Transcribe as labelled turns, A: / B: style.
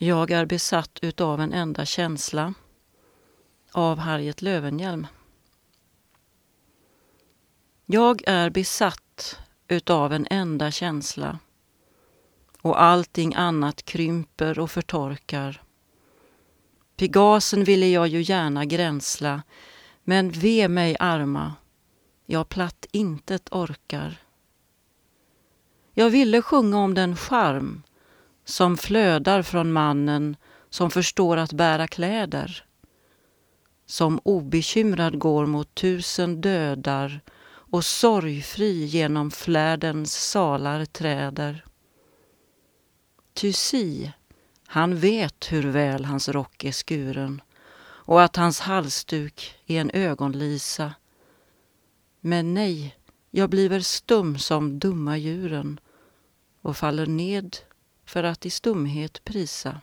A: Jag är besatt utav en enda känsla av Harriet Lövenhjelm. Jag är besatt utav en enda känsla och allting annat krymper och förtorkar. Pegasen ville jag ju gärna gränsla men ve mig arma, jag platt intet orkar. Jag ville sjunga om den charm som flödar från mannen som förstår att bära kläder, som obekymrad går mot tusen dödar och sorgfri genom flärdens salar träder. Ty si, han vet hur väl hans rock är skuren och att hans halsduk är en ögonlisa. Men nej, jag bliver stum som dumma djuren och faller ned för att i stumhet prisa.